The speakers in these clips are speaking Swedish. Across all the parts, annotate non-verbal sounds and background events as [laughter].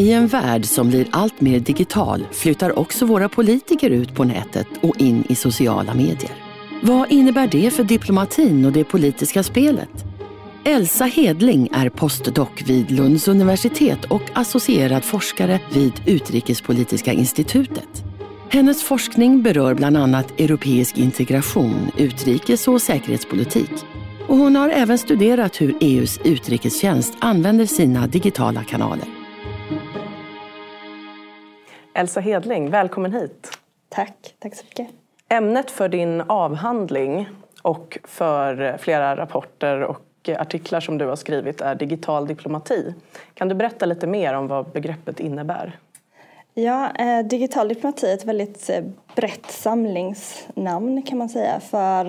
I en värld som blir allt mer digital flyttar också våra politiker ut på nätet och in i sociala medier. Vad innebär det för diplomatin och det politiska spelet? Elsa Hedling är postdoc vid Lunds universitet och associerad forskare vid Utrikespolitiska institutet. Hennes forskning berör bland annat europeisk integration, utrikes och säkerhetspolitik. Och hon har även studerat hur EUs utrikestjänst använder sina digitala kanaler. Elsa Hedling, välkommen hit. Tack, tack så mycket. Ämnet för din avhandling och för flera rapporter och artiklar som du har skrivit är digital diplomati. Kan du berätta lite mer om vad begreppet innebär? Ja, eh, digital diplomati är ett väldigt eh, brett samlingsnamn kan man säga för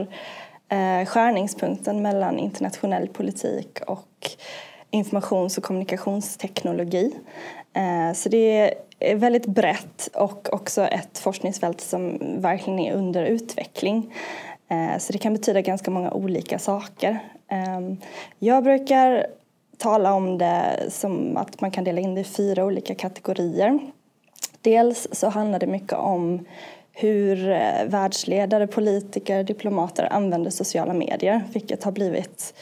eh, skärningspunkten mellan internationell politik och informations och kommunikationsteknologi. Eh, så det är väldigt brett och också ett forskningsfält som verkligen är under utveckling. Eh, så det kan betyda ganska många olika saker. Ehm, jag brukar tala om det som att man kan dela in det i fyra olika kategorier. Dels så handlar det mycket om hur eh, världsledare, politiker, diplomater använder sociala medier, vilket har blivit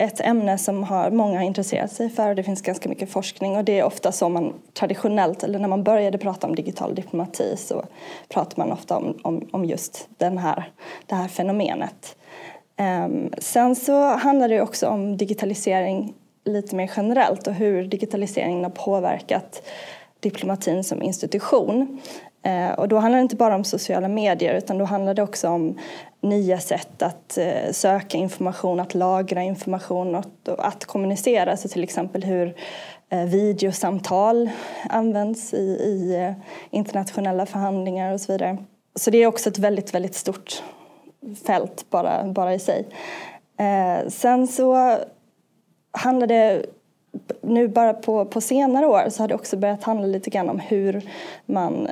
ett ämne som har många har intresserat sig för. Det finns ganska mycket forskning och det är ofta så man traditionellt, eller när man började prata om digital diplomati så pratar man ofta om, om, om just den här, det här fenomenet. Um, sen så handlar det också om digitalisering lite mer generellt och hur digitaliseringen har påverkat diplomatin som institution. Uh, och då handlar det inte bara om sociala medier utan då handlar det också om nya sätt att eh, söka information, att lagra information och att kommunicera. Så till exempel hur eh, videosamtal används i, i eh, internationella förhandlingar och så vidare. Så det är också ett väldigt, väldigt stort fält bara, bara i sig. sen så handlar det nu bara på, på senare år så har det också börjat handla lite grann om hur man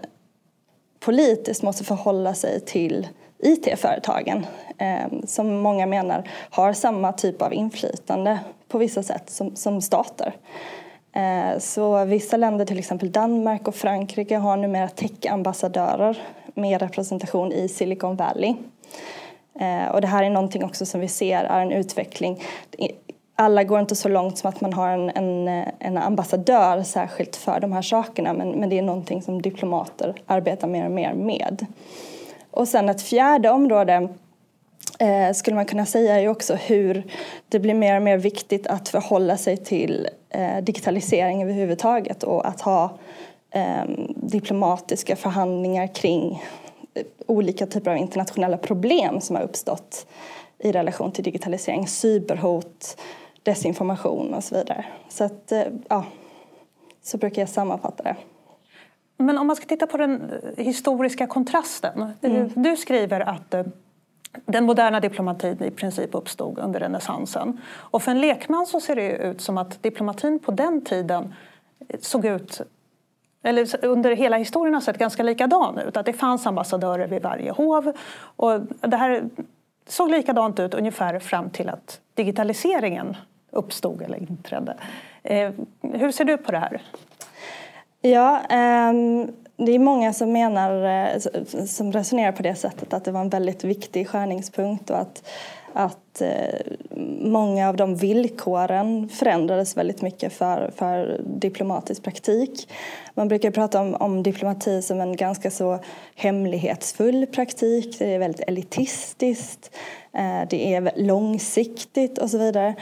politiskt måste förhålla sig till IT-företagen eh, som många menar har samma typ av inflytande på vissa sätt som, som stater. Eh, så vissa länder, till exempel Danmark och Frankrike, har numera tech-ambassadörer med representation i Silicon Valley. Eh, och det här är någonting också som vi ser är en utveckling. Alla går inte så långt som att man har en, en, en ambassadör särskilt för de här sakerna men, men det är någonting som diplomater arbetar mer och mer med. Och sen ett fjärde område eh, skulle man kunna säga är ju också hur det blir mer och mer viktigt att förhålla sig till eh, digitalisering överhuvudtaget och att ha eh, diplomatiska förhandlingar kring eh, olika typer av internationella problem som har uppstått i relation till digitalisering, cyberhot, desinformation och så vidare. Så att, eh, ja, så brukar jag sammanfatta det. Men om man ska titta på den historiska kontrasten. Mm. Du skriver att eh, den moderna diplomatin i princip uppstod under renässansen. Och för en lekman så ser det ut som att diplomatin på den tiden såg ut eller under hela historien har sett ganska likadan ut. Att det fanns ambassadörer vid varje hov. Och det här såg likadant ut ungefär fram till att digitaliseringen uppstod eller inträdde. Eh, hur ser du på det här? Ja, um, det är många som menar, eh, som resonerar på det sättet att det var en väldigt viktig skärningspunkt och att, att uh, många av de villkoren förändrades väldigt mycket för, för diplomatisk praktik. Man brukar prata om, om diplomati som en ganska så hemlighetsfull praktik. Det är väldigt elitistiskt. Eh, det är långsiktigt och så vidare.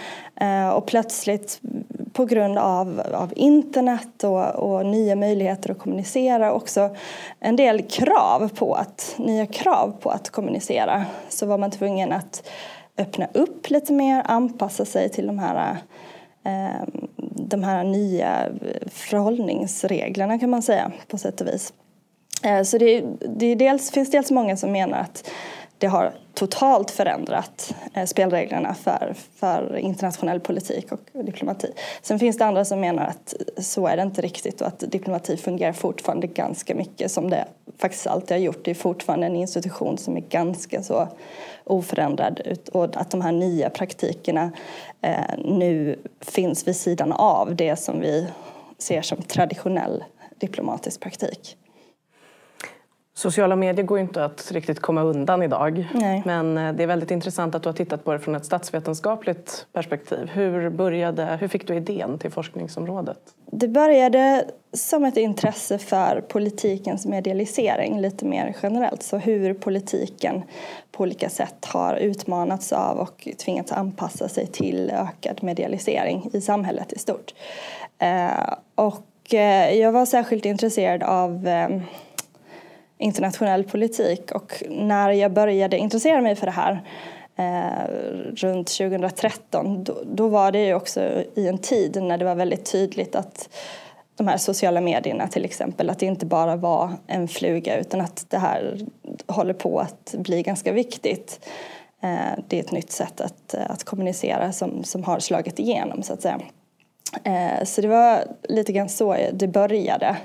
Och plötsligt på grund av, av internet och, och, nya möjligheter att kommunicera också en del krav på att, nya krav på att kommunicera så var man tvungen att öppna upp lite mer, anpassa sig till de här eh, de här nya förhållningsreglerna kan man säga på sätt och vis. Eh, så det, det dels, finns dels många som menar att det har totalt förändrat eh, spelreglerna för, för internationell politik och diplomati. Sen finns det andra som menar att så är det inte riktigt och att diplomati fungerar fortfarande ganska mycket som det faktiskt alltid har gjort. Det är fortfarande en institution som är ganska så oförändrad och att de här nya praktikerna eh, nu finns vid sidan av det som vi ser som traditionell diplomatisk praktik. Sociala medier går inte att riktigt komma undan idag. Nej. Men eh, det är väldigt intressant att du har tittat på det från ett statsvetenskapligt perspektiv. Hur, började, hur fick du idén till forskningsområdet? Det började som ett intresse för politikens medialisering lite mer generellt. Så hur politiken på olika sätt har utmanats av och tvingats anpassa sig till ökad medialisering i samhället i stort. Eh, och eh, jag var särskilt intresserad av internationell politik och när jag började intressera mig för det här eh, runt 2013 då, då, var det ju också i en tid när det var väldigt tydligt att de här sociala medierna till exempel, att det inte bara var en fluga utan att det här håller på att bli ganska viktigt. Eh, det är ett nytt sätt att, att kommunicera som, som har slagit igenom så att säga. Eh, så det var lite grann så det började.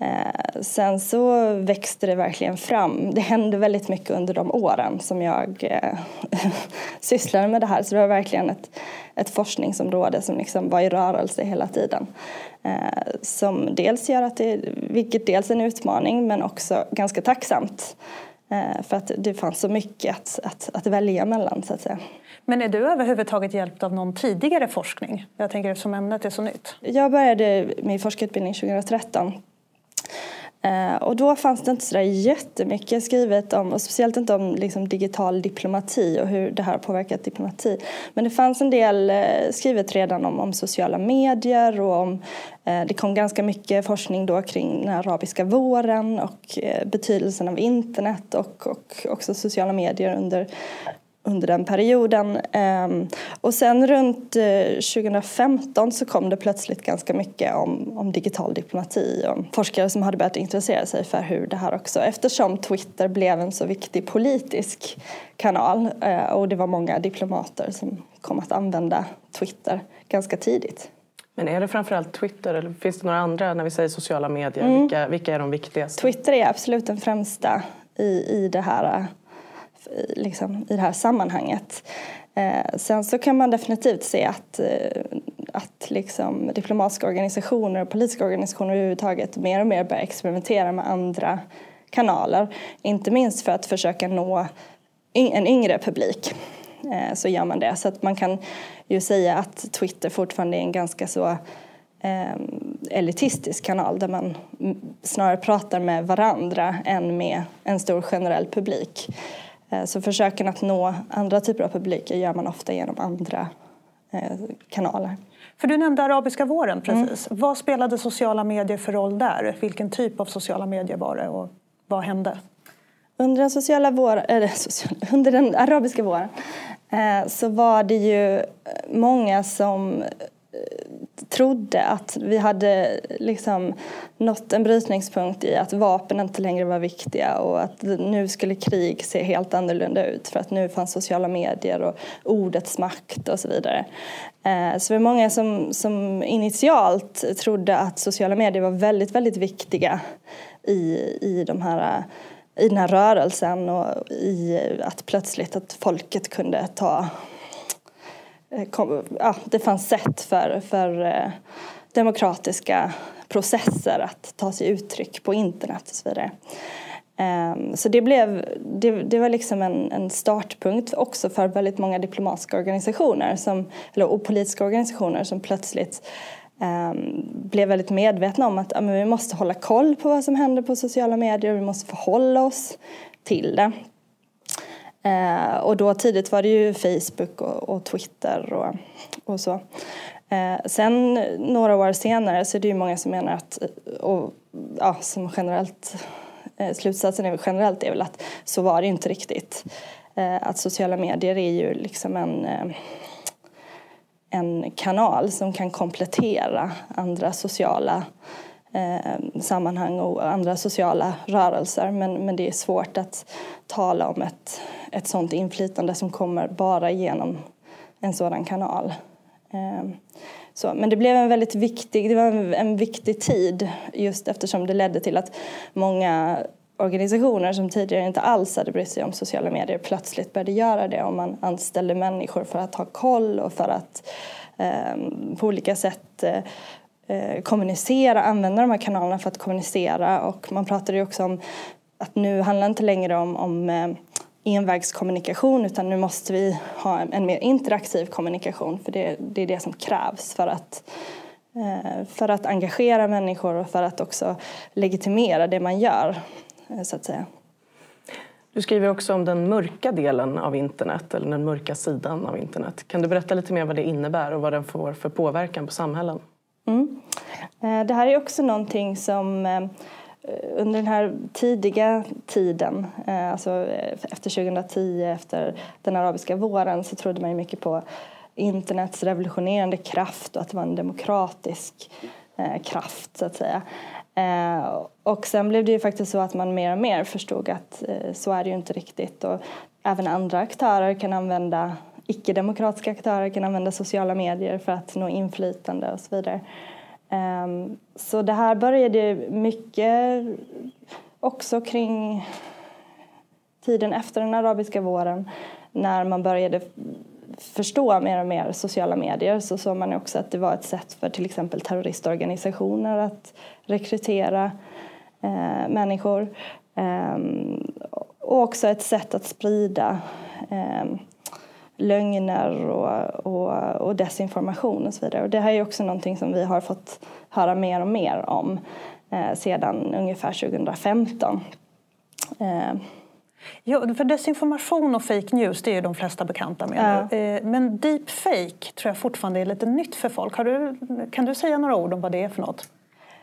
Eh, sen så växte det verkligen fram. Det hände väldigt mycket under de åren som jag eh, [laughs] sysslade med det här. Så det var verkligen ett, ett forskningsområde som liksom var i rörelse hela tiden. Eh, som dels gör att det, vilket dels är en utmaning men också ganska tacksamt. Eh, för att det fanns så mycket att, att, att välja mellan så att säga. Men är du överhuvudtaget hjälpt av någon tidigare forskning? Jag tänker som ämnet är så nytt. Jag började min forskarutbildning 2013 Eh, Eh, och då fanns det inte så där jättemycket skrivet om, och speciellt inte om liksom, digital diplomati och hur det här har påverkat diplomati. Men det fanns en del eh, skrivet redan om, om sociala medier och om, eh, det kom ganska mycket forskning då kring den arabiska våren och eh, betydelsen av internet och, och också sociala medier under under den perioden. Ehm, och sen runt 2015 eh, så kom det plötsligt ganska mycket om, om digital diplomati och forskare som hade börjat intressera sig för hur det här också, eftersom Twitter blev en så viktig politisk kanal eh, och det var många diplomater som kom att använda Twitter ganska tidigt. Men är det framförallt Twitter eller finns det några andra när vi säger sociala medier? Mm. Vilka, vilka är de viktigaste? Twitter är absolut den främsta i, i det här liksom, i det här sammanhanget. Eh, sen så kan man definitivt se att, eh, att liksom, diplomatiska organisationer och politiska organisationer överhuvudtaget mer och mer börjar experimentera med andra kanaler. Inte minst för att försöka nå en yngre publik eh, så gör man det. Så att man kan ju säga att Twitter fortfarande är en ganska så eh, elitistisk kanal där man snarare pratar med varandra än med en stor generell publik. Eh, så försöken att nå andra typer av publiker gör man ofta genom andra eh, kanaler. För du nämnde arabiska våren precis. Mm. Vad spelade sociala medier för roll där? Vilken typ av sociala medier var det och vad hände? Under den, sociala vår, eller, [laughs] social, under den arabiska våren eh, så var det ju många som trodde att vi hade liksom nått en brytningspunkt i att vapen inte längre var viktiga och att nu skulle krig se helt annorlunda ut för att nu fanns sociala medier och ordets makt och så vidare. Eh, så det var många som, som initialt trodde att sociala medier var väldigt, väldigt viktiga i, i de här i den här rörelsen och i att plötsligt att folket kunde ta Eh, kom, ja, det fanns sätt för, för eh, demokratiska processer att ta sig uttryck på internet och så vidare. Ehm, så det, blev, det, det var liksom en, en, startpunkt också för väldigt många diplomatiska organisationer som, eller, och politiska organisationer som plötsligt um, blev väldigt medvetna om att ja, vi måste hålla koll på vad som händer på sociala medier och vi måste förhålla oss till det. Eh, och då tidigt var det ju Facebook och, och Twitter och, och så. Eh, sen några år senare så är det ju många som menar att, och ja, som generellt, eh, slutsatsen är generellt är väl att så var det inte riktigt. Eh, att sociala medier är ju liksom en eh, en kanal som kan komplettera andra sociala eh, sammanhang och andra sociala rörelser. Men, men det är svårt att tala om ett, ett sådant inflytande som kommer bara genom en sådan kanal. Eh, så, men det blev en väldigt viktig, det var en, en viktig tid just eftersom det ledde till att många organisationer som tidigare inte alls hade brytt sig om sociala medier plötsligt började göra det och man anställde människor för att ha koll och för att eh, på olika sätt eh, eh, kommunicera, använda de här kanalerna för att kommunicera och man pratade ju också om att nu handlar det inte längre om, om eh, envägskommunikation utan nu måste vi ha en, en mer interaktiv kommunikation för det, det, är det som krävs för att, eh, för att engagera människor och för att också legitimera det man gör eh, så att säga. Du skriver också om den mörka delen av internet, eller den mörka sidan av internet. Kan du berätta lite mer vad det innebär och vad den får för påverkan på samhällen? Mm. Eh, det här är också någonting som eh, under den här tidiga tiden, eh, alltså efter 2010, efter den arabiska våren, så trodde man ju mycket på internets revolutionerande kraft och att det var en demokratisk kraft, så att säga. Och sen blev det ju faktiskt så att man mer och mer förstod att så är det ju inte riktigt. Och även andra aktörer kan använda icke-demokratiska aktörer kan använda sociala medier för att nå inflytande och så vidare. Ehm, så det här började mycket också kring tiden efter den arabiska våren när man började förstå mer och mer sociala medier så såg man också att det var ett sätt för till exempel terroristorganisationer att rekrytera eh, människor. Eh, och också ett sätt att sprida eh, lögner och, och, och, desinformation och så vidare. Och det här är också någonting som vi har fått höra mer och mer om eh, sedan ungefär 2015. Eh. Ja, för desinformation och fake news det är ju de flesta bekanta med. Ja. Eh, men deepfake tror jag fortfarande är lite nytt för folk. Du, kan du säga några ord om vad det är för något?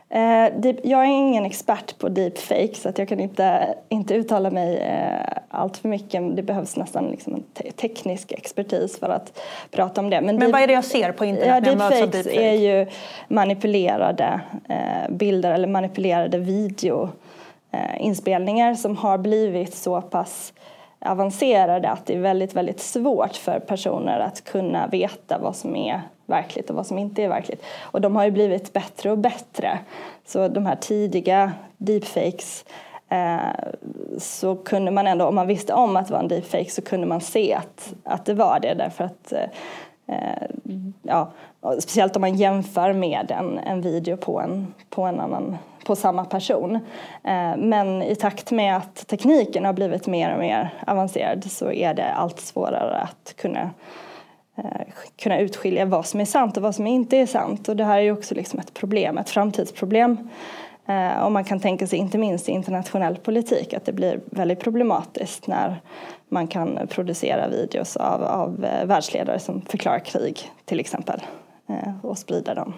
Eh, jag är ingen expert på deepfake så att jag kan inte, inte uttala mig eh, allt för mycket. Det behövs nästan liksom en te teknisk expertis för att prata om det. Men, Men vad är det jag ser på internet ja, deepfakes deepfake? är ju manipulerade eh, bilder eller manipulerade videoinspelningar som har blivit så pass avancerade att det är väldigt, väldigt svårt för personer att kunna veta vad som är verkligt och vad som inte är verkligt. Och de har ju blivit bättre och bättre. Så de här tidiga deepfakes eh, så kunde man ändå, om man visste om att det var en deepfake så kunde man se att, att det var det därför att eh, eh ja, speciellt om man jämför med en, en video på en, på en annan på samma person. Eh, men i takt med att tekniken har blivit mer och mer avancerad så är det allt svårare att kunna Eh, kunna utskilja vad som är sant och vad som inte är sant. Och det här är ju också liksom ett problem, ett framtidsproblem. Eh, och man kan tänka sig, inte minst i internationell politik, att det blir väldigt problematiskt när man kan producera videos av, av eh, världsledare som förklarar krig, till exempel, eh, och sprida dem.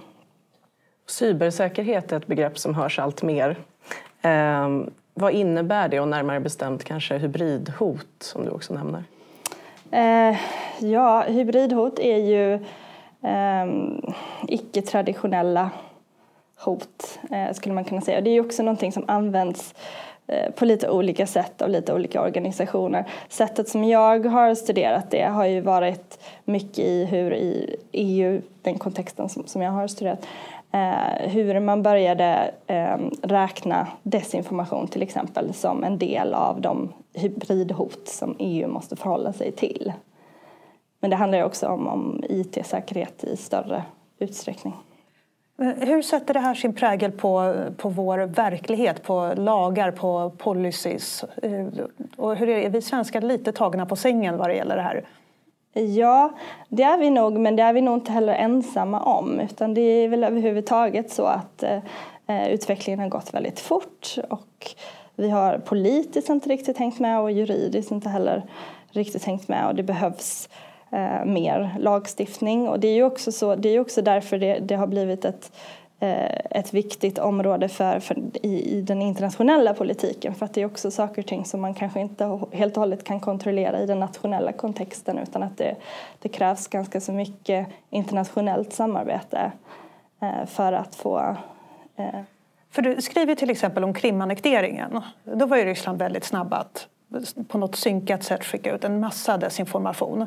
Cybersäkerhet är ett begrepp som hörs allt mer. Eh, vad innebär det och närmare bestämt kanske hybridhot som du också nämner? Eh, ja, hybridhot är ju eh, icke-traditionella hot eh, skulle man kunna säga. Det är också någonting som används eh, på lite olika sätt av lite olika organisationer. Sättet som jag har studerat det har ju varit mycket i hur i EU, den kontexten som, som jag har studerat, eh, hur man började eh, räkna desinformation till exempel som en del av de hybridhot som EU måste förhålla sig till. Men det handlar också om, om IT-säkerhet i större utsträckning. Eh, hur sätter det här sin prägel på, på vår verklighet, på lagar, på policies? Eh, och hur är, det, är vi svenskar lite tagna på sängen vad det gäller det här? Ja, det är vi nog, men det är vi nog inte heller ensamma om. Utan det är väl överhuvudtaget så att eh, eh, utvecklingen har gått väldigt fort och vi har politiskt inte riktigt hängt med och juridiskt inte heller riktigt hängt med och det behövs eh, mer lagstiftning. Och det är ju också, så, det är också därför det, det har blivit ett Eh, ett viktigt område för, för i, i, den internationella politiken för att det är också saker och ting som man kanske inte helt och hållet kan kontrollera i den nationella kontexten utan att det, det krävs ganska så mycket internationellt samarbete eh, för att få eh, För du skriver till exempel om Krimannekteringen. Då var ju Ryssland väldigt snabba att på något synkat sätt skicka ut en massa desinformation.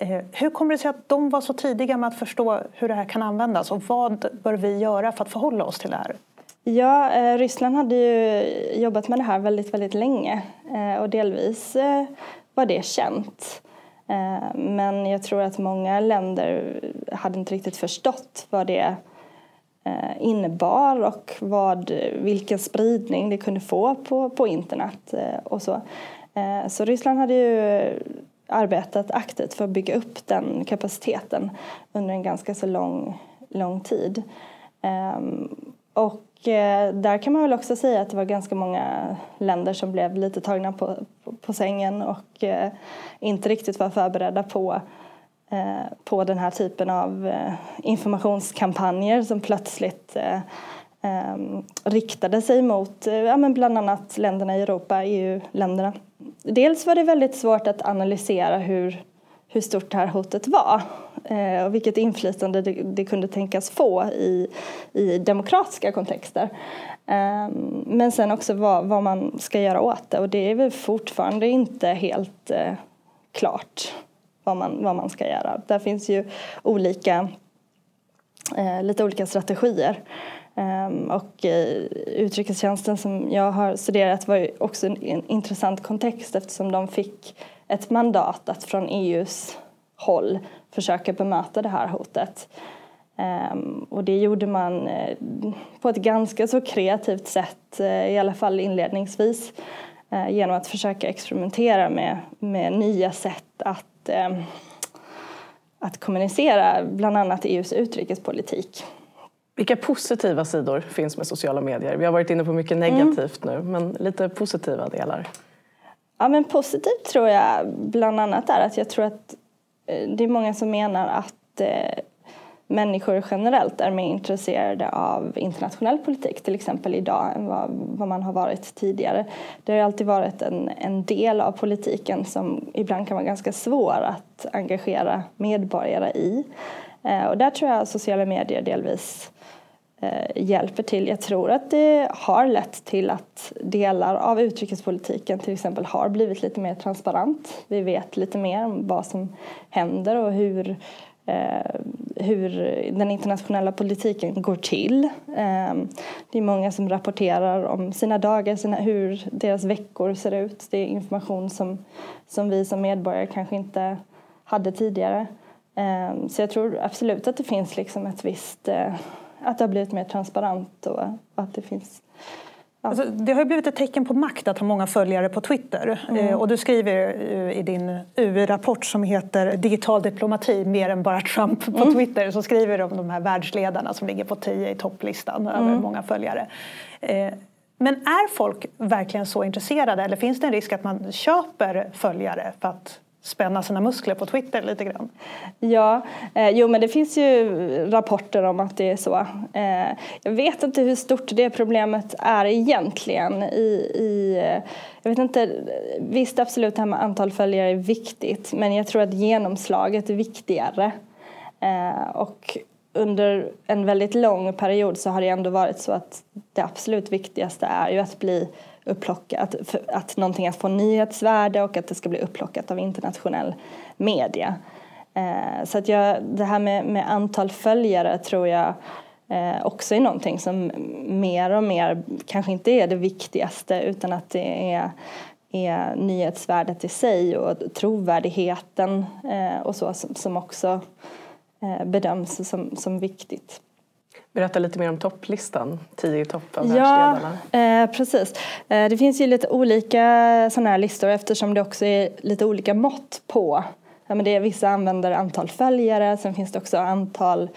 Eh, hur kommer det sig att de var så tidiga med att förstå hur det här kan användas och vad bör vi göra för att förhålla oss till det här? Ja, eh, Ryssland hade ju jobbat med det här väldigt, väldigt länge eh, och delvis var det känt. Men jag tror att många länder hade inte riktigt förstått vad det innebar och vad, vilken spridning det kunde få på, på internet och så. Så Ryssland hade ju arbetat aktivt för att bygga upp den kapaciteten under en ganska så lång, lång tid. Ehm, och eh, där kan man väl också säga att det var ganska många länder som blev lite tagna på, på, på sängen och eh, inte riktigt var förberedda på, eh, på den här typen av informationskampanjer som plötsligt eh, riktade sig mot eh, ja, men bland annat länderna i Europa, EU-länderna dels var det väldigt svårt att analysera hur, hur stort det här hotet var eh, och vilket inflytande det, det, kunde tänkas få i, i demokratiska kontexter. Eh, men sen också vad, vad, man ska göra åt det och det är väl fortfarande inte helt eh, klart vad man, vad man ska göra. Där finns ju olika, eh, lite olika strategier. Ehm, och eh, utrikestjänsten som jag har studerat var ju också en, en, intressant kontext eftersom de fick ett mandat att från EUs håll försöka bemöta det här hotet. Ehm, och det gjorde man eh, på ett ganska så kreativt sätt, eh, i alla fall inledningsvis, genom att försöka experimentera med, med nya sätt att, ehm, att kommunicera bland annat EUs utrikespolitik. Vilka positiva sidor finns med sociala medier? Vi har varit inne på mycket mm. negativt mm. nu, men lite positiva delar. Ja, men positivt tror jag bland annat är att jag tror att eh, det är många som menar att eh, människor generellt är mer intresserade av internationell politik till exempel idag än vad, vad man har varit tidigare. Det har alltid varit en, en del av politiken som ibland kan vara ganska svår att engagera medborgare i. Eh, och där tror jag sociala medier delvis Eh, hjälper till. Jag tror att det har lett till att delar av utrikespolitiken till exempel har blivit lite mer transparent. Vi vet lite mer om vad som händer och hur, eh, hur den internationella politiken går till. Eh, det är många som rapporterar om sina dagar, sina, hur deras veckor ser ut. Det är information som, som vi som medborgare kanske inte hade tidigare. Eh, så jag tror absolut att det finns liksom ett visst eh, att det har blivit mer transparent och att det finns Ja. Alltså, det har blivit ett tecken på makt att ha många följare på Twitter. Mm. Eh, och du skriver i din EU-rapport som heter Digital diplomati mer än bara Trump på mm. Twitter så skriver du om de här världsledarna som ligger på tio i topplistan mm. över många följare. Eh, men är folk verkligen så intresserade eller finns det en risk att man köper följare för att spänna sina muskler på Twitter lite grann? Ja, eh, jo men det finns ju rapporter om att det är så. Eh, jag vet inte hur stort det problemet är egentligen. I, i, eh, jag vet inte, visst absolut det här med antal följare är viktigt men jag tror att genomslaget är viktigare. Eh, och under en väldigt lång period så har det ändå varit så att det absolut viktigaste är ju att bli upplockat, att någonting att få nyhetsvärde och att det ska bli upplockat av internationell media. Eh, så att jag, det här med, med antal följare tror jag eh, också är någonting som mer och mer kanske inte är det viktigaste utan att det är, är nyhetsvärdet i sig och trovärdigheten eh, och så som, som också eh, bedöms som, som viktigt. Berätta lite mer om topplistan, tio topp av Ja, eh, precis. Eh, det finns ju lite olika sådana här listor eftersom det också är lite olika mått på Ja, men det är, vissa använder antal följare, sen finns det också antal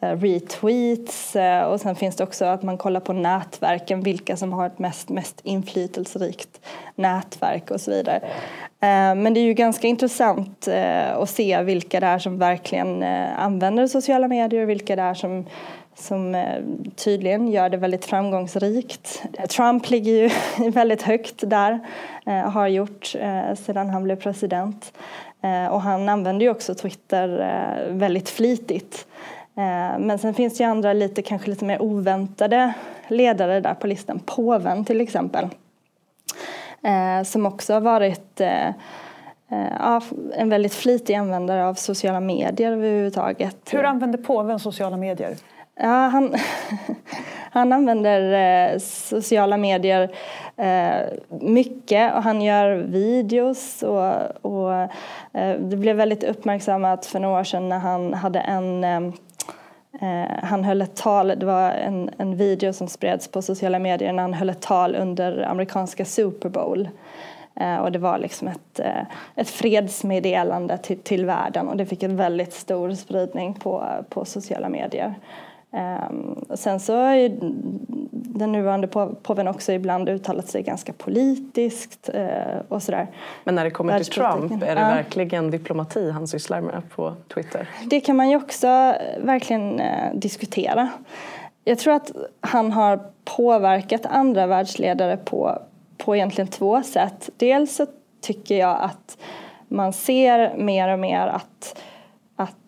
eh, retweets eh, och sen finns det också att man kollar på nätverken, vilka som har ett mest, mest inflytelserikt nätverk och så vidare. Eh, men det är ju ganska intressant eh, att se vilka det är som verkligen använder sociala medier och vilka det är som som eh, tydligen gör det väldigt framgångsrikt. Trump ligger ju [laughs] väldigt högt där, eh, har gjort eh, sedan han blev president. Och han använder ju också Twitter väldigt flitigt. Men sen finns det ju andra lite, kanske lite mer oväntade ledare där på listan. Påven till exempel. Som också har varit en väldigt flitig användare av sociala medier överhuvudtaget. Hur använder påven sociala medier? Ja, han, [laughs] han använder eh, sociala medier eh, mycket och han gör videos och, och eh, det blev väldigt uppmärksammat för några år sedan när han hade en eh, eh, han höll ett tal, det var en, en video som spreds på sociala medier när han höll ett tal under amerikanska Super Bowl. Eh, och det var liksom ett, ett fredsmeddelande till, till världen och det fick en väldigt stor spridning på, på sociala medier. Um, sen så har ju den nuvarande påven också ibland uttalat sig ganska politiskt uh, och sådär. Men när det kommer till Trump, är det ja. verkligen diplomati han sysslar med på Twitter? Det kan man ju också verkligen uh, diskutera. Jag tror att han har påverkat andra världsledare på, på egentligen två sätt. Dels så tycker jag att man ser mer och mer att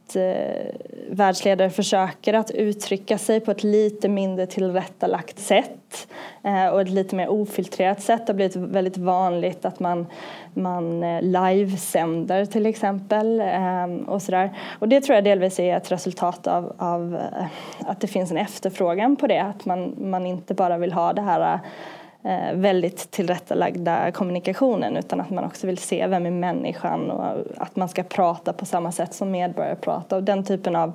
att eh, världsledare försöker att uttrycka sig på ett lite mindre tillrättalagt sätt eh, och ett lite mer ofiltrerat sätt. Det har blivit väldigt vanligt att man, man eh, livesänder till exempel eh, och sådär. Och det tror jag delvis är ett resultat av, av eh, att det finns en efterfrågan på det, att man, man inte bara vill ha det här Eh, Eh, väldigt tillrättalagda kommunikationen utan att man också vill se vem är människan och att man ska prata på samma sätt som medborgare pratar och den typen av,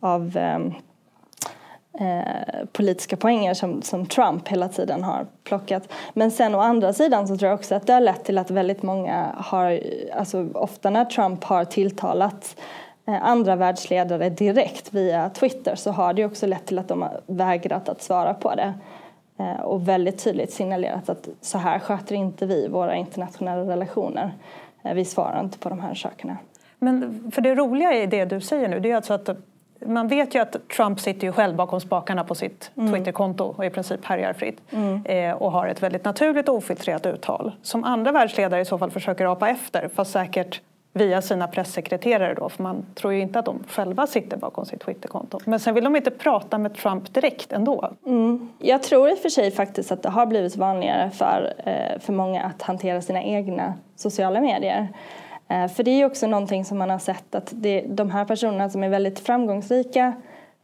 av ehm, eh, politiska poänger som, som Trump hela tiden har plockat. Men sen å andra sidan så tror jag också att det har lett till att väldigt många har, alltså ofta när Trump har tilltalat eh, andra världsledare direkt via Twitter så har det också lett till att de har vägrat att svara på det. Eh, och väldigt tydligt signalerat att så här sköter inte vi våra internationella relationer. Eh, vi svarar inte på de här sakerna. Men för det roliga i det du säger nu, det är alltså att man vet ju att Trump sitter ju själv bakom spakarna på sitt mm. Twitterkonto och i princip härjar fritt mm. eh, och har ett väldigt naturligt och ofiltrerat uttal som andra världsledare i så fall försöker apa efter fast säkert via sina pressekreterare då, för man tror ju inte att de själva sitter bakom sitt Twitterkonto. Men sen vill de inte prata med Trump direkt ändå. Mm. Jag tror i och för sig faktiskt att det har blivit vanligare för, eh, för många att hantera sina egna sociala medier. Eh, för det är ju också någonting som man har sett att det, de här personerna som är väldigt framgångsrika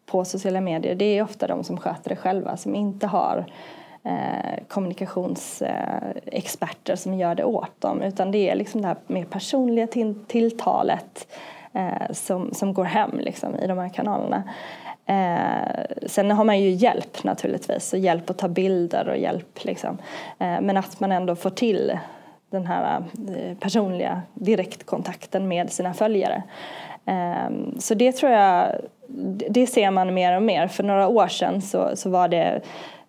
på sociala medier, det är ofta de som sköter det själva, som inte har eh, kommunikationsexperter som gör det åt dem utan det är liksom det här mer personliga till, tilltalet eh, som, som går hem liksom, i de här kanalerna. Eh, sen har man ju hjälp naturligtvis, och hjälp att ta bilder och hjälp liksom. Eh, men att man ändå får till den här eh, personliga direktkontakten med sina följare. Eh, så det tror jag, det ser man mer och mer. För några år sedan så, så var det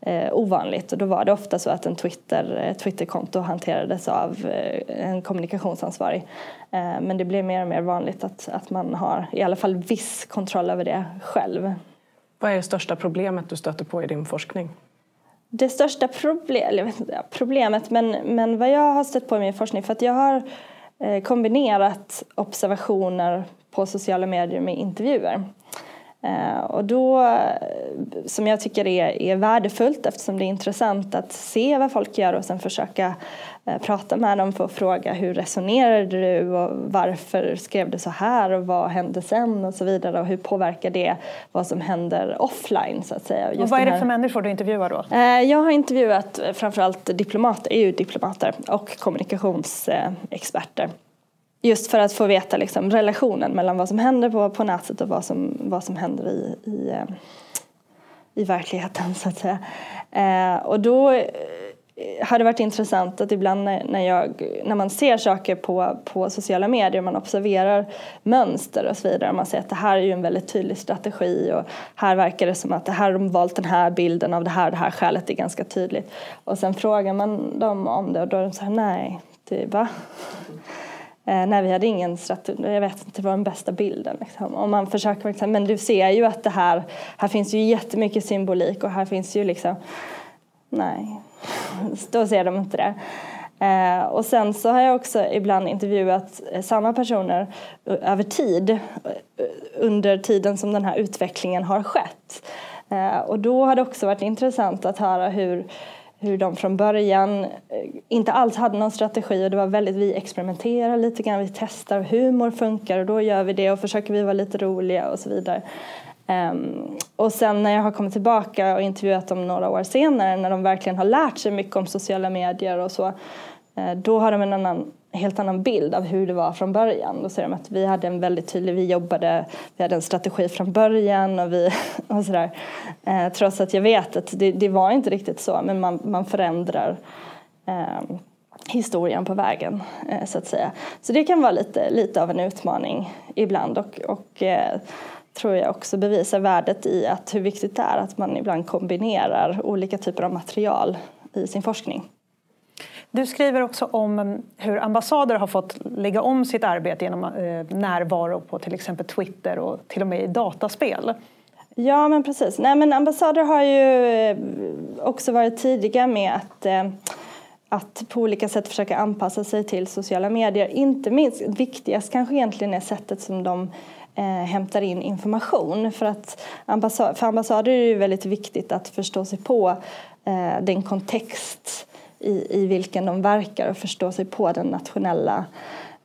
eh, ovanligt och då var det ofta så att en Twitter, Twitterkonto hanterades av eh, en kommunikationsansvarig. Eh, men det blir mer och mer vanligt att, att man har i alla fall viss kontroll över det själv. Vad är det största problemet du stöter på i din forskning? Det största problem, problemet, men, men vad jag har stött på i min forskning, för att jag har eh, kombinerat observationer på sociala medier med intervjuer. Eh, och då, som jag tycker är, är värdefullt eftersom det är intressant att se vad folk gör och sen försöka eh, prata med dem för att fråga hur resonerade du och varför skrev du så här och vad hände sen och så vidare och hur påverkar det vad som händer offline så att säga. Just och vad är det för människor du intervjuar då? Eh, jag har intervjuat framförallt diplomater, EU-diplomater och kommunikationsexperter. Just för att få veta liksom, relationen mellan vad som händer på, på nätet och vad som, vad som händer i, i, eh, i verkligheten så att säga. Eh, och då eh, har det varit intressant att ibland när, jag, när man ser saker på, på sociala medier, man observerar mönster och så vidare, man ser att det här är ju en väldigt tydlig strategi och här verkar det som att det här har de valt den här bilden av det här det här skälet är ganska tydligt. Och sen frågar man dem om det och då är de så här, nej, det, va? Eh, nej, vi hade ingen strategi, jag vet inte, det var den bästa bilden. Liksom. Om man försöker, men du ser ju att det här, här finns ju jättemycket symbolik och här finns ju liksom, nej, [laughs] då ser de inte det. Eh, och sen så har jag också ibland intervjuat eh, samma personer över tid, under tiden som den här utvecklingen har skett. Eh, och då har det också varit intressant att höra hur, hur de från början eh, inte alls hade någon strategi och det var väldigt, vi experimenterar lite grann, vi testar humor funkar och då gör vi det och försöker vi vara lite roliga och så vidare. Um, och sen när jag har kommit tillbaka och intervjuat dem några år senare när de verkligen har lärt sig mycket om sociala medier och så uh, då har de en annan, helt annan bild av hur det var från början. Då säger de att vi hade en väldigt tydlig, vi jobbade, vi hade en strategi från början och, vi, [laughs] och sådär. Eh, trots att jag vet att det, det, var inte riktigt så men man, man förändrar eh, historien på vägen eh, så att säga. Så det kan vara lite, lite av en utmaning ibland och, och eh, tror jag också bevisar värdet i att hur viktigt det är att man ibland kombinerar olika typer av material i sin forskning. Du skriver också om mm, hur ambassader har fått lägga om sitt arbete genom eh, närvaro på till exempel Twitter och till och med i dataspel. Ja, men precis. Nej, men ambassader har ju eh, också varit tidiga med att eh, att på olika sätt försöka anpassa sig till sociala medier. Inte minst viktigast kanske egentligen är sättet som de eh, hämtar in information. För, att ambassad, för ambassader är det ju väldigt viktigt att förstå sig på eh, den kontext i, i vilken de verkar och förstå sig på den nationella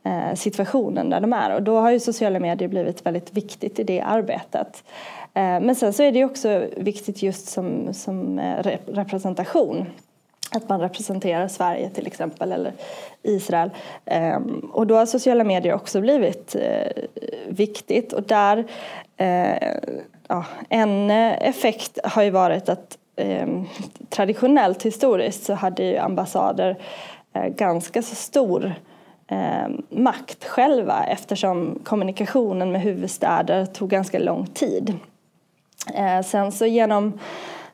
eh, situationen där de är. Och då har ju sociala medier blivit väldigt viktigt i det arbetet. Eh, men sen så är det också viktigt just som, som eh, representation att man representerar Sverige till exempel eller Israel. Um, och då har sociala medier också blivit uh, viktigt och där uh, ja, en eh, effekt har ju varit att Ehm, traditionellt historiskt så hade ju ambassader eh, ganska så stor ehm, makt själva eftersom kommunikationen med huvudstäder tog ganska lång tid. Eh, sen så genom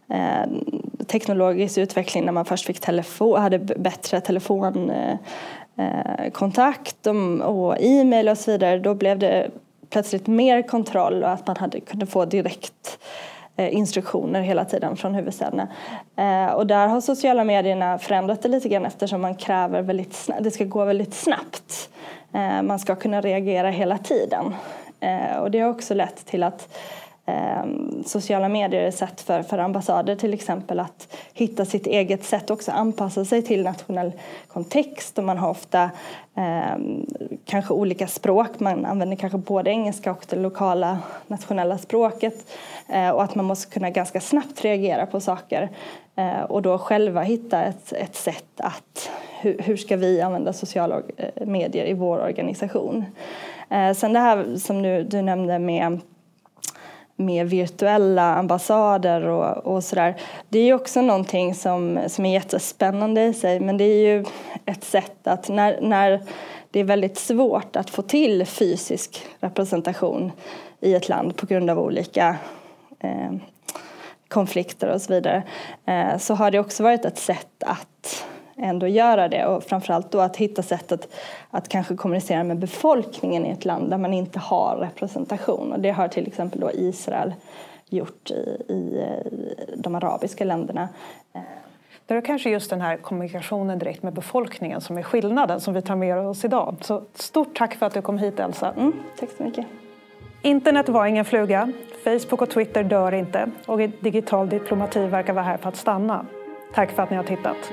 ehm, teknologisk utveckling när man först fick telefon, eh, hade bättre telefonkontakt och e-mail och så vidare, då blev det plötsligt mer kontroll och att man hade, kunde få direkt Eh, instruktioner hela tiden från huvudstäderna. Eh, och där har sociala medierna förändrat det lite grann eftersom man kräver väldigt snabbt, det ska gå väldigt snabbt. Eh, man ska kunna reagera hela tiden. Och det har också lett till att eh, sociala medier är ett sätt för, för ambassader till exempel att hitta sitt eget sätt också anpassa sig till nationell kontext och man har ofta eh, kanske olika språk. Man använder kanske både engelska och det lokala nationella språket eh, och att man måste kunna ganska snabbt reagera på saker eh, och då själva hitta ett, ett sätt att hur, hur ska vi använda sociala eh, medier i vår organisation. Eh, sen det här som du, du nämnde med med virtuella ambassader och, och sådär. Det är ju också någonting som, som är jättespännande i sig men det är ju ett sätt att när, när det är väldigt svårt att få till fysisk representation i ett land på grund av olika eh, konflikter och så vidare eh, så har det också varit ett sätt att ändå göra det och framförallt då att hitta sätt att, att kanske kommunicera med befolkningen i ett land där man inte har representation och det har till exempel då Israel gjort i, i de arabiska länderna. Det är kanske just den här kommunikationen direkt med befolkningen som är skillnaden som vi tar med oss idag. Så stort tack för att du kom hit Elsa. Mm, tack så mycket. Internet var ingen fluga. Facebook och Twitter dör inte och digital diplomati verkar vara här för att stanna. Tack för att ni har tittat.